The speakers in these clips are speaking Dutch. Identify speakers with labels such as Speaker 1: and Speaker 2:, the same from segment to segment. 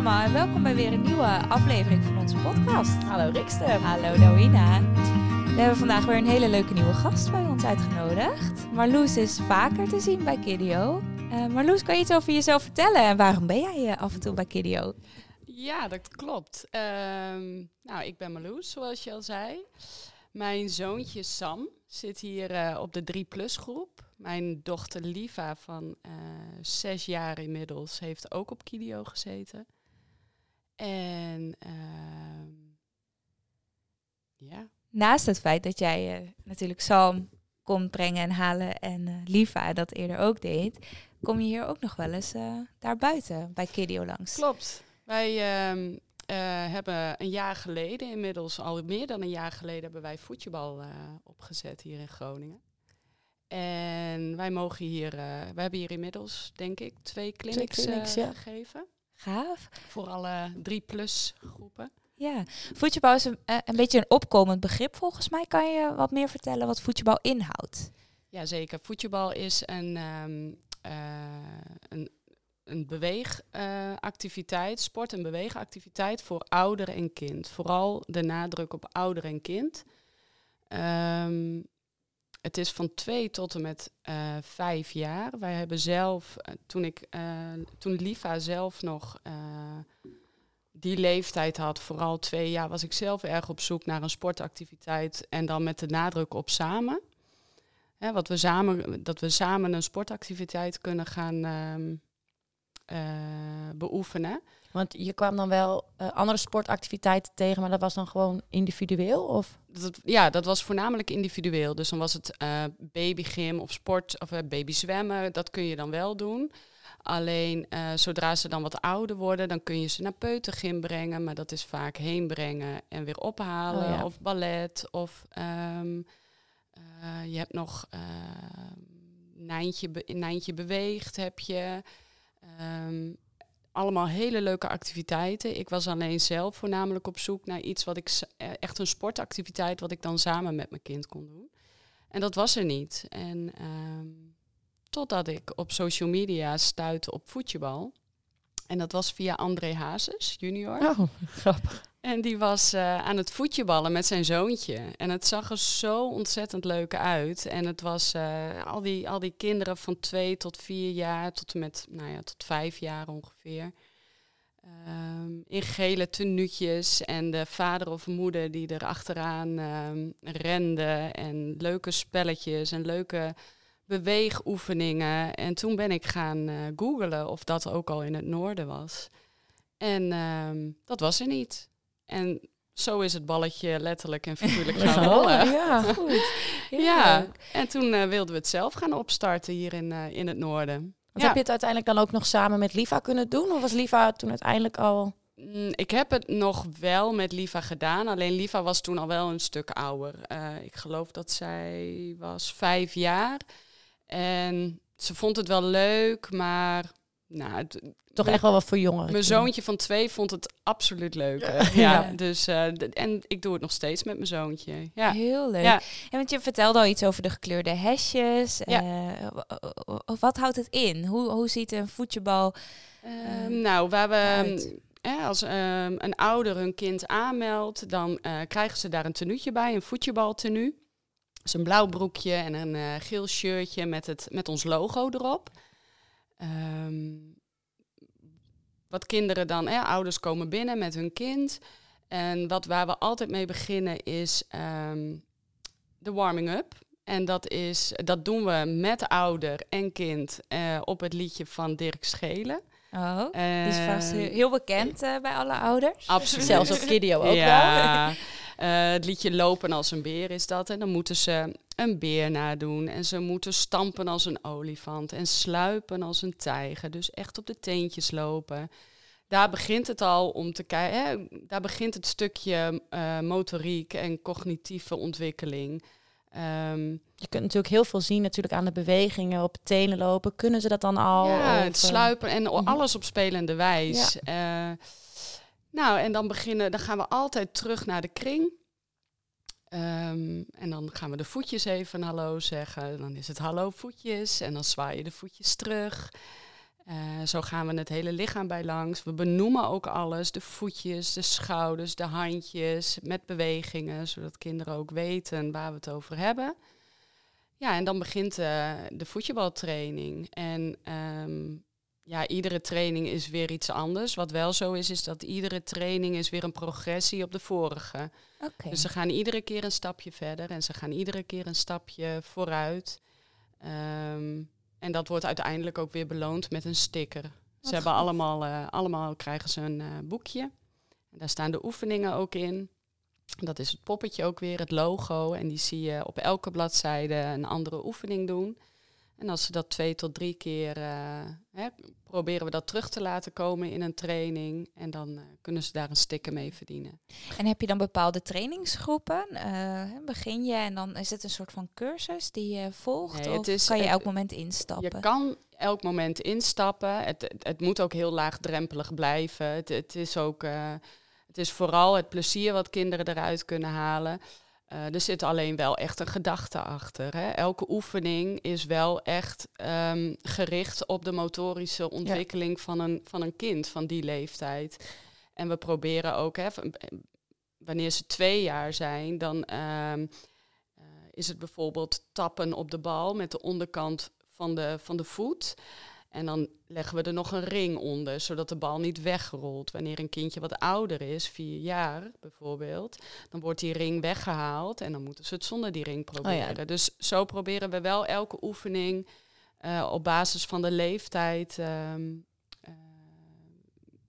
Speaker 1: allemaal en welkom bij weer een nieuwe aflevering van onze podcast.
Speaker 2: Hallo Rikster.
Speaker 1: Hallo Dawina. We hebben vandaag weer een hele leuke nieuwe gast bij ons uitgenodigd. Marloes is vaker te zien bij Kidio. Uh, Marloes, kan je iets over jezelf vertellen en waarom ben jij uh, af en toe bij Kidio?
Speaker 2: Ja, dat klopt. Ehm, nou, ik ben Marloes, zoals je al zei. Mijn zoontje Sam zit hier uh, op de 3-plus groep. Mijn dochter Liva van uh, zes jaar inmiddels heeft ook op Kidio gezeten. En uh, ja.
Speaker 1: Naast het feit dat jij uh, natuurlijk Sam komt brengen en halen en Liva dat eerder ook deed, kom je hier ook nog wel eens daar buiten bij Kidio langs.
Speaker 2: Klopt. Wij ehm, hebben een jaar geleden, inmiddels al meer dan een jaar geleden, hebben wij voetbal opgezet hier in Groningen. En wij mogen hier, uh, we hebben hier inmiddels, denk ik, twee clinics, twee clinics ja. gegeven.
Speaker 1: Gaaf.
Speaker 2: Voor alle drie plus groepen.
Speaker 1: Ja, voetbal is een, uh, een beetje een opkomend begrip volgens mij. Kan je wat meer vertellen wat voetbal inhoudt?
Speaker 2: Jazeker, voetbal is een, um, een, een beweegactiviteit, sport- en beweegactiviteit voor ouder en kind. Vooral de nadruk op ouder en kind. Um, het is van twee tot en met uh, vijf jaar. Wij hebben zelf, uh, toen, ik, uh, toen Liva zelf nog die leeftijd had, vooral twee jaar, was ik zelf erg op zoek naar een sportactiviteit en dan met de nadruk op samen. Hè, wat we samen dat we samen een sportactiviteit kunnen gaan um, beoefenen.
Speaker 3: Want je kwam dan wel uh, andere sportactiviteiten tegen, maar dat was dan gewoon individueel? Of?
Speaker 2: Dat, ja, dat was voornamelijk individueel. Dus dan was het uh, babygym of sport of uh, babyzwemmen. Dat kun je dan wel doen. Alleen zodra ze dan wat ouder worden, dan kun je ze naar peutergym brengen. Maar dat is vaak heen brengen en weer ophalen. Oh, ja. Of ballet. Of um, je hebt nog Nijntje, be Nijntje beweegt heb je. Um, allemaal hele leuke activiteiten. Ik was alleen zelf voornamelijk op zoek naar iets wat ik echt een sportactiviteit wat ik dan samen met mijn kind kon doen. En dat was er niet. En um, totdat ik op social media stuitte op voetbal. En dat was via André Hazes, junior.
Speaker 3: Oh, grappig.
Speaker 2: En die was uh, aan het voetjeballen met zijn zoontje. En het zag er zo ontzettend leuk uit. En het was uh, al, die, al die kinderen van twee tot vier jaar, tot met nou ja, tot vijf jaar ongeveer. Um, in gele tenuutjes en de vader of moeder die er achteraan um, rende. En leuke spelletjes en leuke beweegoefeningen. En toen ben ik gaan uh, googlen of dat ook al in het noorden was. En um, dat was er niet. En zo is het balletje letterlijk en figuurlijk gaan rollen.
Speaker 1: Ja, goed.
Speaker 2: ja, en toen uh, wilden we het zelf gaan opstarten hier in, uh, in het noorden.
Speaker 3: Want ja. heb je het uiteindelijk dan ook nog samen met Liva kunnen doen? Of was Liva toen uiteindelijk al...
Speaker 2: Mm, ik heb het nog wel met Liva gedaan. Alleen Liva was toen al wel een stuk ouder. Uh, ik geloof dat zij was vijf jaar. En ze vond het wel leuk, maar nou, het,
Speaker 3: toch echt wel wat voor jongeren.
Speaker 2: Mijn zoontje van twee vond het absoluut leuk. Ja, ja, dus uh, en ik doe het nog steeds met mijn zoontje. Ja.
Speaker 1: Heel leuk. Ja. En want je vertelde al iets over de gekleurde hesjes. Ja. Uh, wat houdt het in? Hoe, hoe ziet een voetbal?
Speaker 2: Uh, nou, waar we eh, als um, een ouder hun kind aanmeldt, dan krijgen ze daar een tenuutje bij, een voetbaltenu. Dus een blauw broekje en een geel shirtje met, het, met ons logo erop. Um, wat kinderen dan, hè, ouders komen binnen met hun kind. En wat waar we altijd mee beginnen is um, de warming-up. En dat, is, dat doen we met ouder en kind uh, op het liedje van Dirk Schelen.
Speaker 1: Oh, uh, die is vast heel bekend uh, bij alle ouders.
Speaker 2: Absoluut.
Speaker 3: Zelfs op video ook
Speaker 2: ja. wel. Uh, het liedje Lopen als een beer is dat. En dan moeten ze een beer nadoen. En ze moeten stampen als een olifant. En sluipen als een tijger. Dus echt op de teentjes lopen. Daar begint het al om te kijken. Daar begint het stukje uh, motoriek en cognitieve ontwikkeling. Um,
Speaker 3: je kunt natuurlijk heel veel zien natuurlijk aan de bewegingen, op tenen lopen. Kunnen ze dat dan al?
Speaker 2: Ja, het sluipen en -hmm. alles op spelende wijs. Ja. Uh, nou, en dan beginnen, dan gaan we altijd terug naar de kring. Um, en dan gaan we de voetjes even hallo zeggen. Dan is het hallo voetjes. En dan zwaai je de voetjes terug. Eh, zo gaan we het hele lichaam bij langs. We benoemen ook alles. De voetjes, de schouders, de handjes. Met bewegingen. Zodat kinderen ook weten waar we het over hebben. Ja, en dan begint uh, de voetbaltraining. En ehm, ja, iedere training is weer iets anders. Wat wel zo is, is dat iedere training is weer een progressie op de vorige.
Speaker 1: Oké.
Speaker 2: Dus ze gaan iedere keer een stapje verder en ze gaan iedere keer een stapje vooruit. Ehm, en dat wordt uiteindelijk ook weer beloond met een sticker. ze hebben
Speaker 1: goed.
Speaker 2: allemaal, eh, allemaal krijgen ze een eh, boekje. En daar staan de oefeningen ook in. Dat is het poppetje ook weer, het logo. En die zie je op elke bladzijde een andere oefening doen. En als ze dat twee tot drie keer uh, hè, proberen we dat terug te laten komen in een training. En dan uh, kunnen ze daar een sticker mee verdienen.
Speaker 1: En heb je dan bepaalde trainingsgroepen? Uh, begin je en dan is het een soort van cursus die je volgt?
Speaker 2: Nee,
Speaker 1: of
Speaker 2: is,
Speaker 1: kan je elk moment instappen?
Speaker 2: Je kan elk moment instappen. Het, het, het moet ook heel laagdrempelig blijven. Het, het is ook het is vooral het plezier wat kinderen eruit kunnen halen. Uh, er zit alleen wel echt een gedachte achter. Hè? Elke oefening is wel echt um, gericht op de motorische ontwikkeling ja. van, een, van een kind van die leeftijd. En we proberen ook, hè, wanneer ze twee jaar zijn, dan um, uh, is het bijvoorbeeld tappen op de bal met de onderkant van de, van de voet. En dan leggen we er nog een ring onder, zodat de bal niet wegrolt. Wanneer een kindje wat ouder is, vier jaar bijvoorbeeld, dan wordt die ring weggehaald en dan moeten ze het zonder die ring proberen. Oh ja. Dus zo proberen we wel elke oefening uh, op basis van de leeftijd um, uh,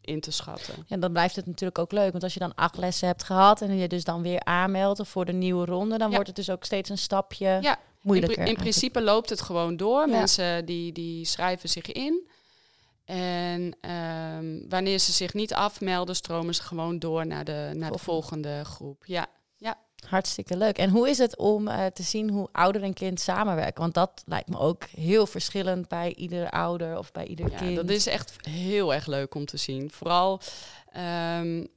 Speaker 2: in te schatten.
Speaker 3: Ja, dan blijft het natuurlijk ook leuk, want als je dan acht lessen hebt gehad en je dus dan weer aanmeldt voor de nieuwe ronde, dan ja. wordt het dus ook steeds een stapje. Moeilijker.
Speaker 2: In, in principe loopt het gewoon door. Ja. Mensen die, die schrijven zich in. En um, wanneer ze zich niet afmelden, stromen ze gewoon door naar de, naar de volgende groep. Ja. ja.
Speaker 3: Hartstikke leuk. En hoe is het om uh, te zien hoe ouder en kind samenwerken? Want dat lijkt me ook heel verschillend bij ieder ouder of bij ieder
Speaker 2: ja,
Speaker 3: kind.
Speaker 2: Dat is echt heel erg leuk om te zien. Vooral um,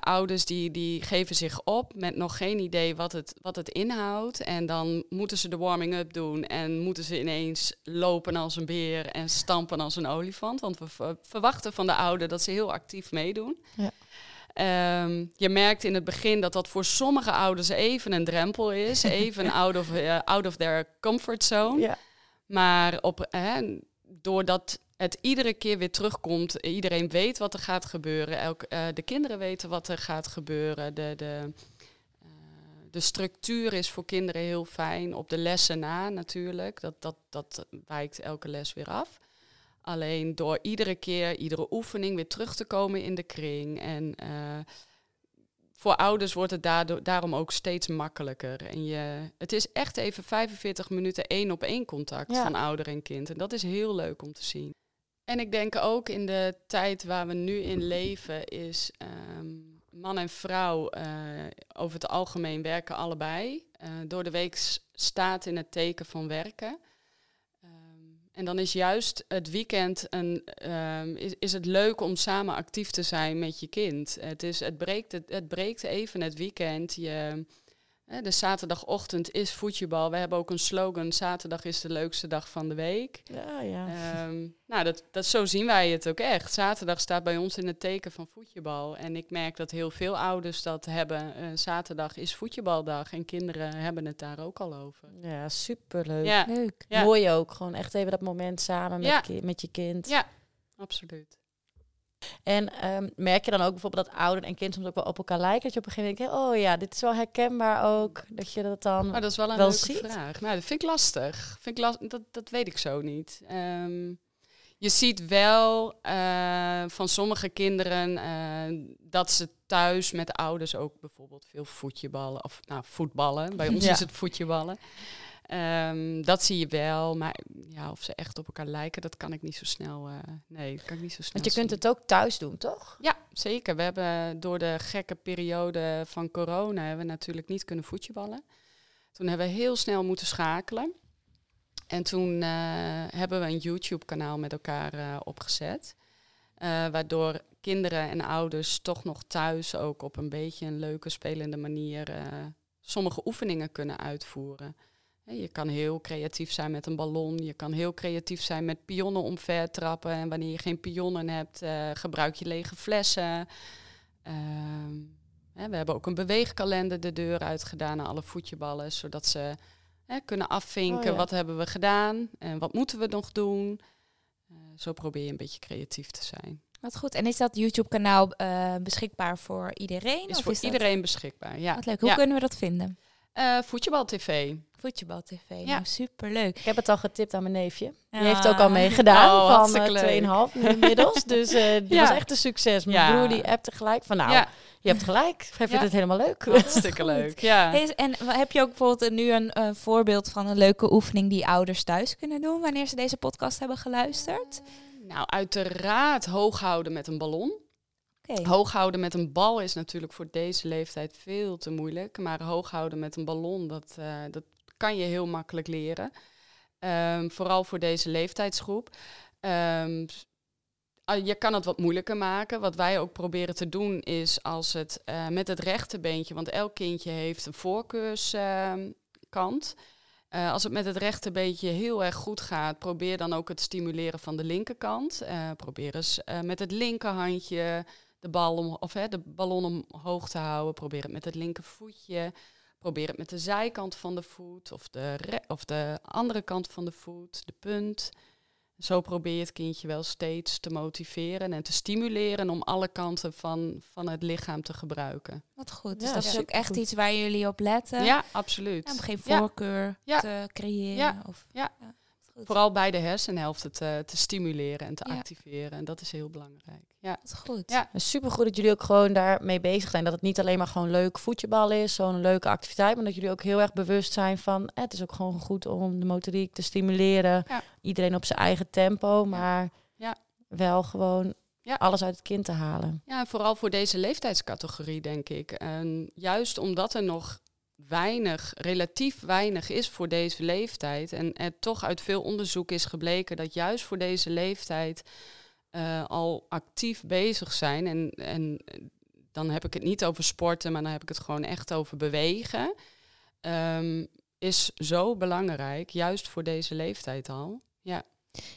Speaker 2: ouders die, die geven zich op met nog geen idee wat het, wat het inhoudt. En dan moeten ze de warming-up doen en moeten ze ineens lopen als een beer en stampen als een olifant. Want we verwachten van de ouder dat ze heel actief meedoen.
Speaker 3: Ja.
Speaker 2: Um, je merkt in het begin dat dat voor sommige ouders even een drempel is. Even out, of, uh, out of their comfort zone.
Speaker 3: Ja.
Speaker 2: Maar op, hè, doordat het iedere keer weer terugkomt. Iedereen weet wat er gaat gebeuren. Elk, uh, de kinderen weten wat er gaat gebeuren. De, de, uh, de structuur is voor kinderen heel fijn. Op de lessen na natuurlijk. Dat, dat, dat wijkt elke les weer af. Alleen door iedere keer, iedere oefening weer terug te komen in de kring. En uh, voor ouders wordt het daardoor, daarom ook steeds makkelijker. En je, het is echt even 45 minuten één op één contact ja. van ouder en kind. En dat is heel leuk om te zien. En ik denk ook in de tijd waar we nu in leven is um, man en vrouw uh, over het algemeen werken allebei. Uh, door de week staat in het teken van werken. Um, en dan is juist het weekend een, um, is, is het leuk om samen actief te zijn met je kind. Het, is, het, breekt, het breekt even het weekend. Je, de zaterdagochtend is voetbal. We hebben ook een slogan: Zaterdag is de leukste dag van de week.
Speaker 3: Ja, ja.
Speaker 2: Um, nou, dat, dat, zo zien wij het ook echt. Zaterdag staat bij ons in het teken van voetbal. En ik merk dat heel veel ouders dat hebben. Uh, zaterdag is voetbaldag en kinderen hebben het daar ook al over.
Speaker 3: Ja, superleuk.
Speaker 2: Ja.
Speaker 3: Leuk. Ja. Mooi ook. Gewoon echt even dat moment samen met,
Speaker 2: ja.
Speaker 3: met je kind.
Speaker 2: Ja, absoluut.
Speaker 3: En um, merk je dan ook bijvoorbeeld dat ouder en kind soms ook wel op elkaar lijken? Dat je op een gegeven moment denkt, oh ja, dit is wel herkenbaar ook. Dat je dat dan
Speaker 2: maar dat is wel een
Speaker 3: wel
Speaker 2: leuke
Speaker 3: ziet.
Speaker 2: vraag. Nou, dat vind ik lastig. Vind ik dat, dat weet ik zo niet. Um, je ziet wel uh, van sommige kinderen uh, dat ze thuis met ouders ook bijvoorbeeld veel voetjeballen. Of nou, voetballen. Bij ons
Speaker 3: Ja.
Speaker 2: is het voetjeballen. Um, dat zie je wel, maar ja, of ze echt op elkaar lijken, dat kan ik niet zo snel. Uh, nee, dat kan ik niet zo snel.
Speaker 3: Want je kunt het ook thuis doen, toch?
Speaker 2: Ja, zeker. We hebben door de gekke periode van corona hebben we natuurlijk niet kunnen voetballen. Toen hebben we heel snel moeten schakelen. En toen uh, hebben we een YouTube-kanaal met elkaar uh, opgezet. Waardoor kinderen en ouders toch nog thuis ook op een beetje een leuke spelende manier sommige oefeningen kunnen uitvoeren. Je kan heel creatief zijn met een ballon. Je kan heel creatief zijn met pionnen omver trappen. En wanneer je geen pionnen hebt, eh, gebruik je lege flessen. Ehm, we hebben ook een beweegkalender de deur uitgedaan naar alle voetjeballen. Zodat ze kunnen afvinken
Speaker 3: Oh ja.
Speaker 2: wat hebben we gedaan en wat moeten we nog doen. Eh, zo probeer je een beetje creatief te zijn.
Speaker 1: Wat goed. En is dat YouTube-kanaal eh, beschikbaar voor iedereen?
Speaker 2: Is
Speaker 1: of
Speaker 2: voor
Speaker 1: is dat-
Speaker 2: iedereen beschikbaar. Ja.
Speaker 1: Wat leuk. Hoe
Speaker 2: Ja.
Speaker 1: kunnen we dat vinden?
Speaker 2: Eh, Voetjebal TV.
Speaker 1: Voetjebal TV.
Speaker 2: Ja.
Speaker 1: Nou, superleuk.
Speaker 3: Ik heb het al getipt aan mijn neefje. Die heeft ook al meegedaan
Speaker 2: Oh,
Speaker 3: van
Speaker 2: hartstikke
Speaker 3: eh,
Speaker 2: leuk.
Speaker 3: 2,5 nu inmiddels. Dus eh die
Speaker 2: Ja.
Speaker 3: was echt een succes. Mijn
Speaker 2: Ja.
Speaker 3: broer die appte gelijk van nou,
Speaker 2: ja,
Speaker 3: je hebt gelijk. Hij vindt
Speaker 2: Ja.
Speaker 3: het helemaal leuk.
Speaker 2: hartstikke leuk. Ja.
Speaker 1: Hey, en heb je ook bijvoorbeeld nu een eh, voorbeeld van een leuke oefening die ouders thuis kunnen doen wanneer ze deze podcast hebben geluisterd?
Speaker 2: Nou, uiteraard hoog houden met een ballon.
Speaker 1: Oké.
Speaker 2: Hoog houden met een bal is natuurlijk voor deze leeftijd veel te moeilijk. Maar hoog houden met een ballon, dat, eh, dat kan je heel makkelijk leren. Ehm, vooral voor deze leeftijdsgroep. Ehm, ah, je kan het wat moeilijker maken. Wat wij ook proberen te doen is als het eh, met het rechterbeentje, want elk kindje heeft een voorkeurskant. Eh, als het met het rechterbeentje heel erg goed gaat, probeer dan ook het stimuleren van de linkerkant. Probeer eens met het linkerhandje de, bal om, of, hè, de ballon omhoog te houden. Probeer het met het linkervoetje. Probeer het met de zijkant van de voet of de, re- of de andere kant van de voet, de punt. Zo probeer je het kindje wel steeds te motiveren en te stimuleren om alle kanten van, van het lichaam te gebruiken.
Speaker 1: Wat goed. Dus
Speaker 3: Ja,
Speaker 1: dat is ook echt iets waar jullie op letten.
Speaker 2: Ja, absoluut.
Speaker 1: Om geen
Speaker 2: Ja.
Speaker 1: voorkeur
Speaker 2: Ja.
Speaker 1: te creëren.
Speaker 2: Ja.
Speaker 1: Of,
Speaker 2: Ja.
Speaker 1: Goed.
Speaker 2: Vooral bij de hersenhelften te, te stimuleren en te
Speaker 1: Ja.
Speaker 2: activeren. En dat is heel belangrijk. Ja.
Speaker 1: Wat goed.
Speaker 2: Ja.
Speaker 3: Super goed dat jullie ook gewoon daarmee bezig zijn. Dat het niet alleen maar gewoon leuk voetjebal is, zo'n leuke activiteit, maar dat jullie ook heel erg bewust zijn van eh, het is ook gewoon goed om de motoriek te stimuleren.
Speaker 2: Ja.
Speaker 3: Iedereen op zijn eigen tempo, maar
Speaker 2: Ja.
Speaker 3: wel gewoon
Speaker 2: Ja.
Speaker 3: alles uit het kind te halen.
Speaker 2: Ja, en vooral voor deze leeftijdscategorie, denk ik. En juist omdat er nog weinig, relatief weinig is voor deze leeftijd. En er toch uit veel onderzoek is gebleken dat juist voor deze leeftijd eh, al actief bezig zijn. En, en dan heb ik het niet over sporten, maar dan heb ik het gewoon echt over bewegen. ehm, is zo belangrijk, juist voor deze leeftijd al. Ja,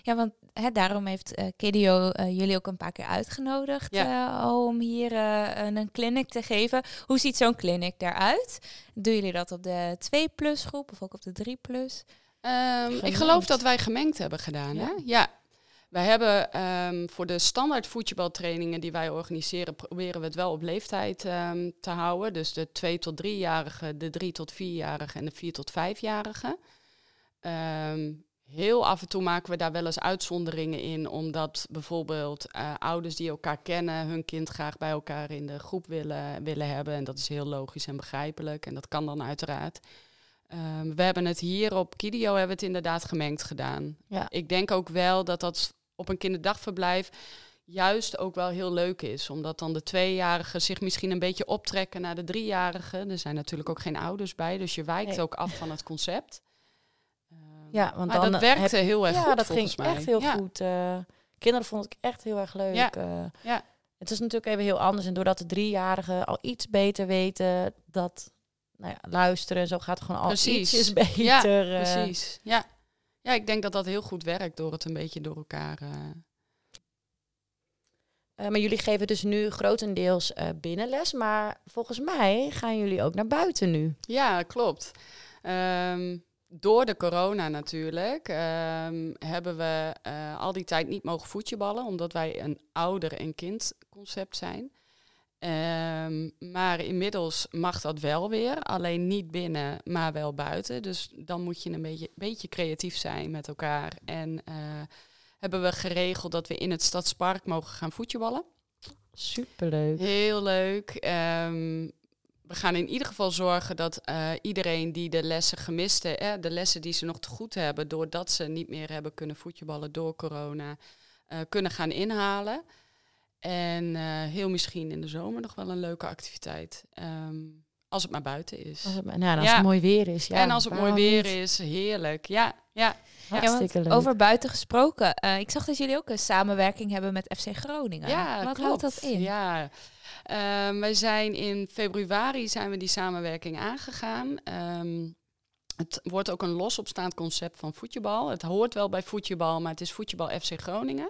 Speaker 1: Ja, want hè, daarom heeft Kidio eh, jullie ook een paar keer uitgenodigd eh, om hier een, een clinic te geven. Hoe ziet zo'n clinic eruit? Doen jullie dat op de 2 plus groep of ook op de 3 plus?
Speaker 2: Ehm, ik geloof dat wij gemengd hebben gedaan.
Speaker 3: Ja.
Speaker 2: Hè? Ja. Wij hebben ehm, voor de standaard voetbaltrainingen die wij organiseren, proberen we het wel op leeftijd ehm, te houden. Dus de 2 tot 3-jarigen, de 3 tot 4-jarigen en de 4 tot 5-jarigen. Ehm, heel af en toe maken we daar wel eens uitzonderingen in, omdat bijvoorbeeld eh, ouders die elkaar kennen hun kind graag bij elkaar in de groep willen, willen hebben. En dat is heel logisch en begrijpelijk en dat kan dan uiteraard. Ehm, we hebben het hier op Kidio hebben we het inderdaad gemengd gedaan.
Speaker 3: Ja.
Speaker 2: Ik denk ook wel dat dat op een kinderdagverblijf juist ook wel heel leuk is. Omdat dan de tweejarigen zich misschien een beetje optrekken naar de driejarigen. Er zijn natuurlijk ook geen ouders bij, dus je wijkt
Speaker 3: Nee.
Speaker 2: ook af van het concept.
Speaker 3: Ja, want
Speaker 2: maar
Speaker 3: dan
Speaker 2: dat
Speaker 3: heb-
Speaker 2: werkte heel erg
Speaker 3: ja,
Speaker 2: goed
Speaker 3: dat
Speaker 2: volgens
Speaker 3: ging
Speaker 2: mij.
Speaker 3: echt heel
Speaker 2: Ja.
Speaker 3: goed. eh, kinderen vonden het echt heel erg leuk.
Speaker 2: Ja.
Speaker 3: eh.
Speaker 2: Ja.
Speaker 3: Het is natuurlijk even heel anders. En doordat de driejarigen al iets beter weten dat nou ja, luisteren en zo gaat het gewoon al
Speaker 2: Precies.
Speaker 3: ietsjes beter.
Speaker 2: Ja,
Speaker 3: eh.
Speaker 2: Precies. Ja. ja, ik denk dat dat heel goed werkt door het een beetje door elkaar. eh,
Speaker 3: Eh, maar jullie geven dus nu grotendeels eh, binnenles. Maar volgens mij gaan jullie ook naar buiten nu.
Speaker 2: Ja, klopt. Ehm, door de corona natuurlijk ehm, hebben we eh, al die tijd niet mogen voetjeballen, omdat wij een ouder- en kindconcept zijn. Ehm, maar inmiddels mag dat wel weer, alleen niet binnen, maar wel buiten. Dus dan moet je een beetje, beetje creatief zijn met elkaar. En eh, hebben we geregeld dat we in het Stadspark mogen gaan voetjeballen.
Speaker 3: Superleuk.
Speaker 2: Heel leuk. Ehm, we gaan in ieder geval zorgen dat eh, iedereen die de lessen gemiste, de lessen die ze nog te goed hebben, doordat ze niet meer hebben kunnen voetballen door corona, eh, kunnen gaan inhalen. En eh, heel misschien in de zomer nog wel een leuke activiteit. Ehm, als het maar buiten is.
Speaker 3: Als het, nou, als
Speaker 2: Ja.
Speaker 3: het mooi weer is. Ja,
Speaker 2: en als het mooi weer
Speaker 3: niet?
Speaker 2: is, heerlijk. Ja, ja.
Speaker 3: Hartstikke leuk.
Speaker 1: Over buiten gesproken. eh, ik zag dat jullie ook een samenwerking hebben met FC Groningen.
Speaker 2: Ja,
Speaker 1: Wat
Speaker 2: klopt.
Speaker 1: houdt dat in?
Speaker 2: Ja, Ehm, wij zijn in februari zijn we die samenwerking aangegaan. Ehm, Het wordt ook een los opstaand concept van voetjebal. Het hoort wel bij voetjebal, maar het is voetjebal FC Groningen.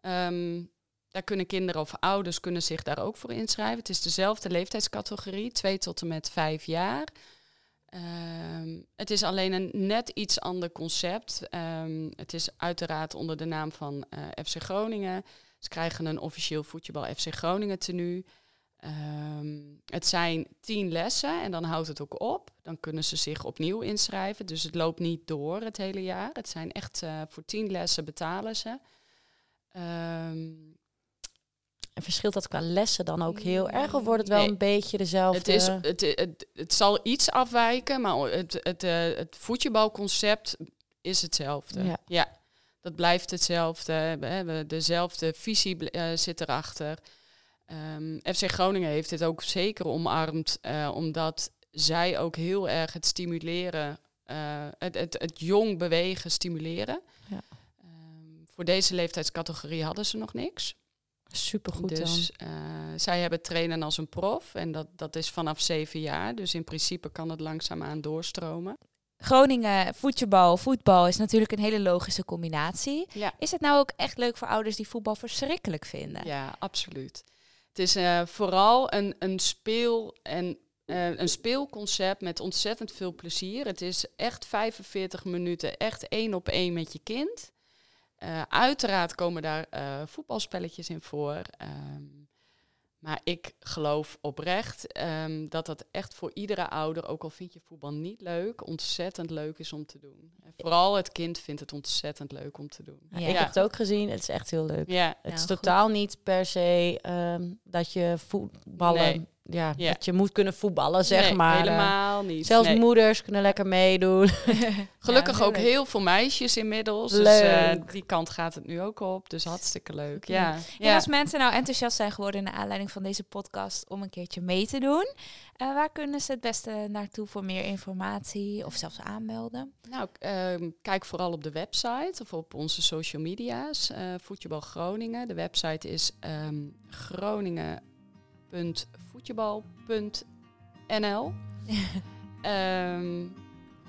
Speaker 2: Ehm, daar kunnen kinderen of ouders kunnen zich daar ook voor inschrijven. Het is dezelfde leeftijdscategorie, 2 tot en met 5 jaar. Ehm, het is alleen een net iets ander concept. Ehm, het is uiteraard onder de naam van eh, FC Groningen. Ze krijgen een officieel voetjebal FC Groningen tenue. Um, het zijn tien lessen en dan houdt het ook op. Dan kunnen ze zich opnieuw inschrijven. Dus het loopt niet door het hele jaar. Het zijn echt uh, voor tien lessen betalen ze. Um,
Speaker 3: en verschilt dat qua lessen dan ook heel erg? Of wordt het wel
Speaker 2: nee.
Speaker 3: een beetje dezelfde?
Speaker 2: Het, is, het, het, het zal iets afwijken, maar het, het, uh, het voetjebalconcept is hetzelfde.
Speaker 3: Ja.
Speaker 2: ja. dat blijft hetzelfde. We hebben dezelfde visie uh, zit erachter. Um, FC Groningen heeft dit ook zeker omarmd, uh, omdat zij ook heel erg het stimuleren, uh, het, het, het jong bewegen stimuleren.
Speaker 3: Ja.
Speaker 2: Um, voor deze leeftijdscategorie hadden ze nog niks.
Speaker 3: Supergoed
Speaker 2: dus,
Speaker 3: dan.
Speaker 2: Uh, zij hebben trainen als een prof en dat, dat is vanaf zeven jaar. Dus in principe kan het langzaamaan doorstromen.
Speaker 1: Groningen, voetbal, voetbal is natuurlijk een hele logische combinatie.
Speaker 2: Ja.
Speaker 1: Is het nou ook echt leuk voor ouders die voetbal verschrikkelijk vinden?
Speaker 2: Ja, absoluut. Het is uh, vooral een, een speel en uh, een speelconcept met ontzettend veel plezier. Het is echt 45 minuten, echt één op één met je kind. Uh, uiteraard komen daar voetbalspelletjes in voor. Um, maar ik geloof oprecht um, dat dat echt voor iedere ouder, ook al vind je voetbal niet leuk, ontzettend leuk is om te doen. En vooral het kind vindt het ontzettend leuk om te doen.
Speaker 3: Ja, ik heb het ook gezien, het is echt heel leuk.
Speaker 2: Ja.
Speaker 3: Het is totaal
Speaker 1: goed.
Speaker 3: niet per se um, dat je voetballen,
Speaker 2: Nee.
Speaker 3: Ja, dat je moet kunnen voetballen, zeg
Speaker 2: Nee,
Speaker 3: maar.
Speaker 2: Helemaal niet.
Speaker 3: Zelfs
Speaker 2: Nee.
Speaker 3: moeders kunnen lekker meedoen.
Speaker 2: Gelukkig
Speaker 1: Ja,
Speaker 2: ook
Speaker 1: leuk.
Speaker 2: heel veel meisjes inmiddels. Dus
Speaker 3: Leuk.
Speaker 2: eh, die kant gaat het nu ook op. Dus hartstikke leuk. Ja.
Speaker 1: En als mensen nou enthousiast zijn geworden naar aanleiding van deze podcast om een keertje mee te doen, eh, waar kunnen ze het beste naartoe voor meer informatie of zelfs aanmelden?
Speaker 2: Nou, ehm, kijk vooral op de website of op onze social media's. eh Voetjebal Groningen. De website is ehm groningen.voetjebal.nl. Ehm,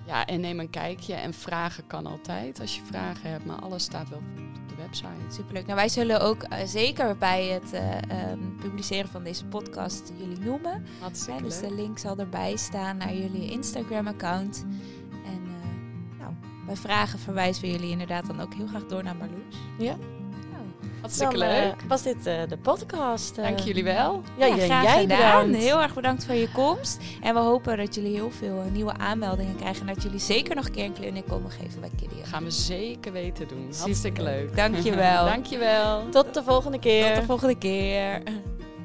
Speaker 2: ja, en neem een kijkje. En vragen kan altijd als je vragen hebt. Maar alles staat wel op de website.
Speaker 1: Superleuk. Nou, wij zullen ook eh, zeker bij het eh, ehm, publiceren van deze podcast jullie noemen.
Speaker 2: Hartstikke
Speaker 1: dus de link zal erbij staan naar jullie Instagram-account. En eh, nou, bij vragen verwijzen we jullie inderdaad dan ook heel graag door naar Marloes.
Speaker 3: Ja.
Speaker 2: Hartstikke
Speaker 3: Dan, eh,
Speaker 2: leuk.
Speaker 3: was dit eh, de podcast. eh.
Speaker 2: Dank jullie wel.
Speaker 3: Ja,
Speaker 1: graag
Speaker 3: jij
Speaker 1: gedaan.
Speaker 3: bedankt.
Speaker 1: Heel erg bedankt voor je komst. En we hopen dat jullie heel veel nieuwe aanmeldingen krijgen. En dat jullie zeker nog een keer een clinic komen geven bij Kidio.
Speaker 2: Gaan we zeker weten doen. Hartstikke leuk.
Speaker 1: Dankjewel.
Speaker 2: Dankjewel.
Speaker 3: Tot de volgende keer.
Speaker 1: Tot de volgende keer.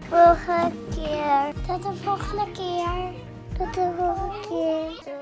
Speaker 4: volgende keer. Tot de volgende keer. Tot de volgende keer.